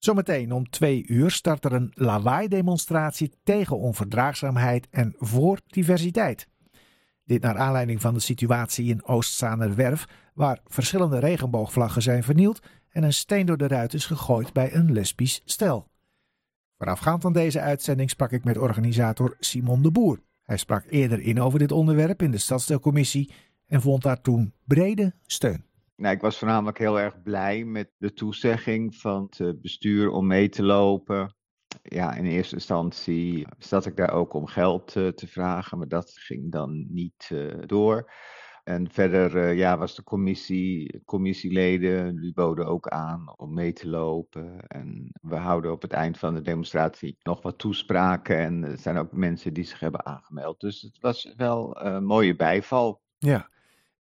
Zometeen om twee uur start er een lawaai-demonstratie tegen onverdraagzaamheid en voor diversiteit. Dit naar aanleiding van de situatie in Oostzaanerwerf, waar verschillende regenboogvlaggen zijn vernield en een steen door de ruit is gegooid bij een lesbisch stel. Voorafgaand aan deze uitzending sprak ik met organisator Simon de Boer. Hij sprak eerder in over dit onderwerp in de stadsdeelcommissie en vond daar toen brede steun. Nou, ik was voornamelijk heel erg blij met de toezegging van het bestuur om mee te lopen. Ja, in eerste instantie zat ik daar ook om geld uh, te vragen, maar dat ging dan niet door. En verder ja, was de commissie, commissieleden, die boden ook aan om mee te lopen. En we houden op het eind van de demonstratie nog wat toespraken. En er zijn ook mensen die zich hebben aangemeld. Dus het was wel een mooie bijval. Ja,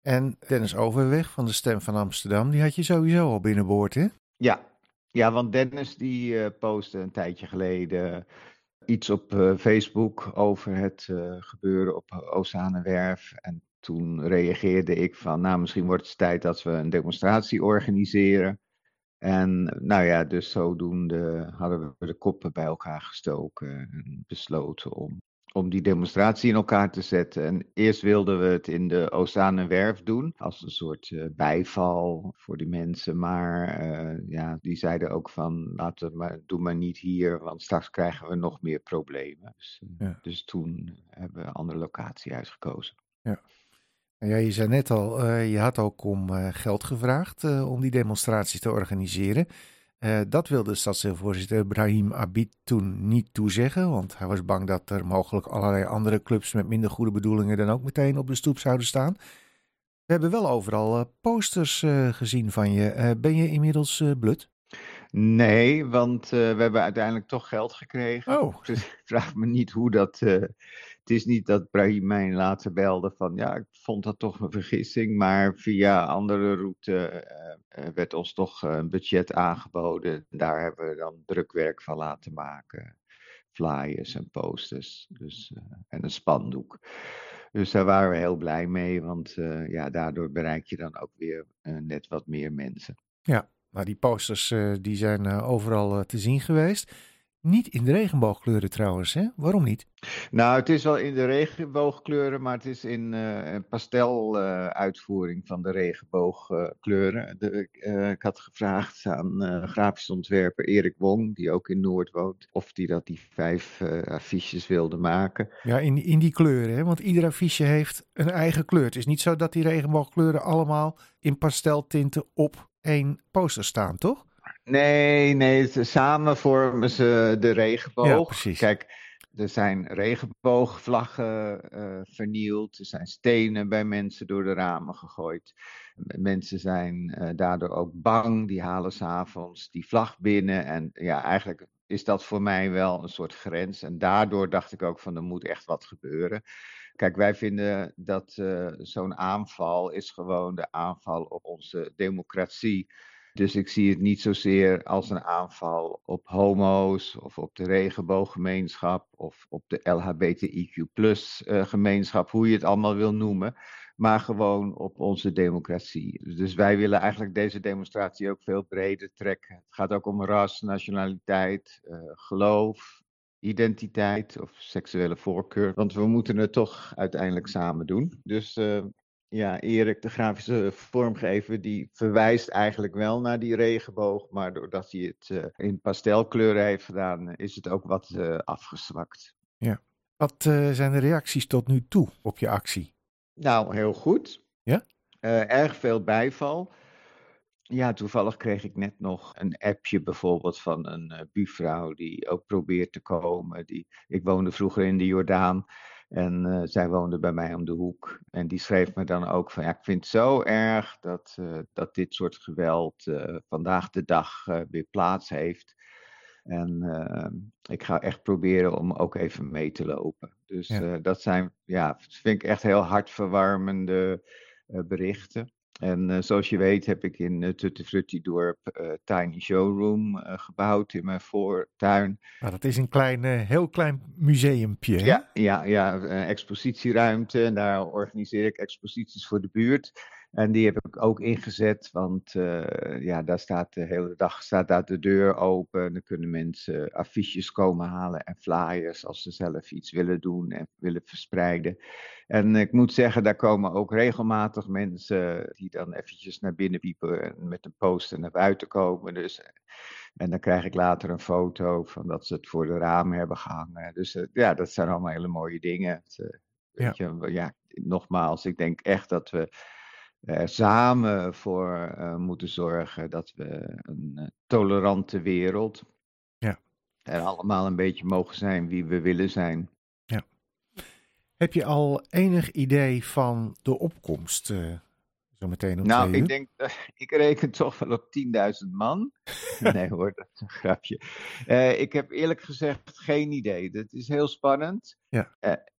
en Dennis Overweg van de Stem van Amsterdam, die had je sowieso al binnenboord, hè? Ja, ja want Dennis die uh, postte een tijdje geleden iets op uh, Facebook over het uh, gebeuren op Oceanenwerf. En toen reageerde ik van, nou misschien wordt het tijd dat we een demonstratie organiseren. En nou ja, dus zodoende hadden we de koppen bij elkaar gestoken en besloten om om die demonstratie in elkaar te zetten. En eerst wilden we het in de Oceanenwerf doen, als een soort uh, bijval voor die mensen. Maar uh, ja, die zeiden ook van, laten we maar, doe maar niet hier, want straks krijgen we nog meer problemen. Dus, uh, ja. dus toen hebben we een andere locatie uitgekozen. Ja. Ja, je zei net al, je had ook om geld gevraagd om die demonstratie te organiseren. Uh, dat wilde stadsdeelvoorzitter Brahim Abid toen niet toezeggen, want hij was bang dat er mogelijk allerlei andere clubs met minder goede bedoelingen dan ook meteen op de stoep zouden staan. We hebben wel overal uh, posters uh, gezien van je. ben je inmiddels blut? Nee, want we hebben uiteindelijk toch geld gekregen. Oh. Dus ik vraag me niet hoe dat het is niet dat Brahim mij later belde van ja, ik vond dat toch een vergissing, maar via andere route uh, werd ons toch een budget aangeboden. Daar hebben we dan drukwerk van laten maken, flyers en posters dus, en een spandoek. Dus daar waren we heel blij mee, want ja, daardoor bereik je dan ook weer net wat meer mensen. Ja, maar die posters die zijn overal te zien geweest. Niet in de regenboogkleuren trouwens, hè? Waarom niet? Nou, het is wel in de regenboogkleuren, maar het is in uh, pasteluitvoering uh, van de regenboogkleuren. De, uh, ik had gevraagd aan grafisch ontwerper Erik Wong, die ook in Noord woont, of die dat die vijf affiches wilde maken. Ja, in, in die kleuren, hè? want ieder affiche heeft een eigen kleur. Het is niet zo dat die regenboogkleuren allemaal in pasteltinten op één poster staan, toch? Nee, nee, samen vormen ze de regenboog. Ja. Kijk, er zijn regenboogvlaggen uh, vernield. Er zijn stenen bij mensen door de ramen gegooid. Mensen zijn uh, daardoor ook bang. Die halen s'avonds die vlag binnen. En ja, eigenlijk is dat voor mij wel een soort grens. En daardoor dacht ik ook van er moet echt wat gebeuren. Kijk, wij vinden dat uh, zo'n aanval is gewoon de aanval op onze democratie. Dus ik zie het niet zozeer als een aanval op homo's of op de regenbooggemeenschap of op de LHBTIQ plus uh, gemeenschap, hoe je het allemaal wil noemen, maar gewoon op onze democratie. Dus wij willen eigenlijk deze demonstratie ook veel breder trekken. Het gaat ook om ras, nationaliteit, uh, geloof, identiteit of seksuele voorkeur. Want we moeten het toch uiteindelijk samen doen. Dus uh, ja, Erik, de grafische vormgever, die verwijst eigenlijk wel naar die regenboog. Maar doordat hij het uh, in pastelkleuren heeft gedaan, is het ook wat uh, afgezwakt. Ja. Wat uh, zijn de reacties tot nu toe op je actie? Nou, heel goed. Ja? erg veel bijval. Ja, toevallig kreeg ik net nog een appje bijvoorbeeld van een buurvrouw die ook probeert te komen. Die, ik woonde vroeger in de Jordaan. En uh, zij woonde bij mij om de hoek. En die schreef me dan ook van, ja, ik vind het zo erg dat, uh, dat dit soort geweld uh, vandaag de dag weer plaats heeft. En ik ga echt proberen om ook even mee te lopen. Dus ja. dat zijn, ja, vind ik echt heel hartverwarmende berichten. En uh, zoals je weet heb ik in uh, Tutti dorp uh, Tiny Showroom gebouwd in mijn voortuin. Nou, dat is een klein, heel klein museumpje. Ja, ja, ja, expositieruimte. En daar organiseer ik exposities voor de buurt. En die heb ik ook ingezet, want uh, ja, daar staat de hele dag staat daar de deur open. Dan kunnen mensen affiches komen halen en flyers als ze zelf iets willen doen en willen verspreiden. En ik moet zeggen, daar komen ook regelmatig mensen die dan eventjes naar binnen piepen en met een poster naar buiten komen. Dus, en dan krijg ik later een foto van dat ze het voor de ramen hebben gehangen. Dus uh, ja, dat zijn allemaal hele mooie dingen. Het, uh, weet ja. Je, ja, nogmaals, ik denk echt dat we samen voor uh, moeten zorgen dat we een uh, tolerante wereld. Ja. Er allemaal een beetje mogen zijn wie we willen zijn. Ja. Heb je al enig idee van de opkomst? Zo meteen nou, ik denk, ik reken toch wel op 10.000 man. nee hoor, dat is een grapje. ik heb eerlijk gezegd geen idee. Dat is heel spannend. Ja.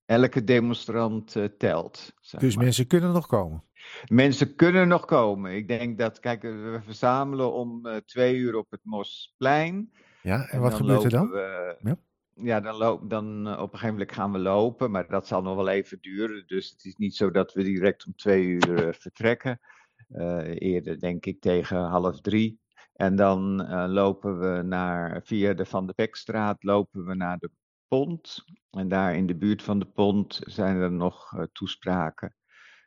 Elke demonstrant telt. Dus maar. mensen kunnen nog komen? Mensen kunnen nog komen. Ik denk dat, kijk, we verzamelen om uh, twee uur op het Mosplein. Ja, en, en wat gebeurt er dan? We, ja. ja, dan, loop, dan uh, op een gegeven moment gaan we lopen, maar dat zal nog wel even duren. Dus het is niet zo dat we direct om twee uur vertrekken. eerder denk ik tegen half drie. En dan lopen we naar, via de Van de Pekstraat lopen we naar de Pont. En daar in de buurt van de Pont zijn er nog toespraken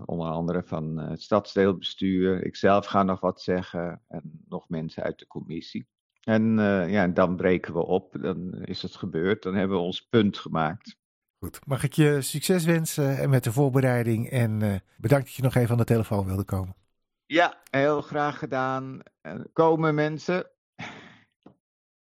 onder andere van het stadsdeelbestuur. Ik zelf ga nog wat zeggen en nog mensen uit de commissie. En uh, ja, dan breken we op, dan is het gebeurd, dan hebben we ons punt gemaakt. Goed, mag ik je succes wensen en met de voorbereiding en bedankt dat je nog even aan de telefoon wilde komen. Ja, heel graag gedaan. Komen mensen,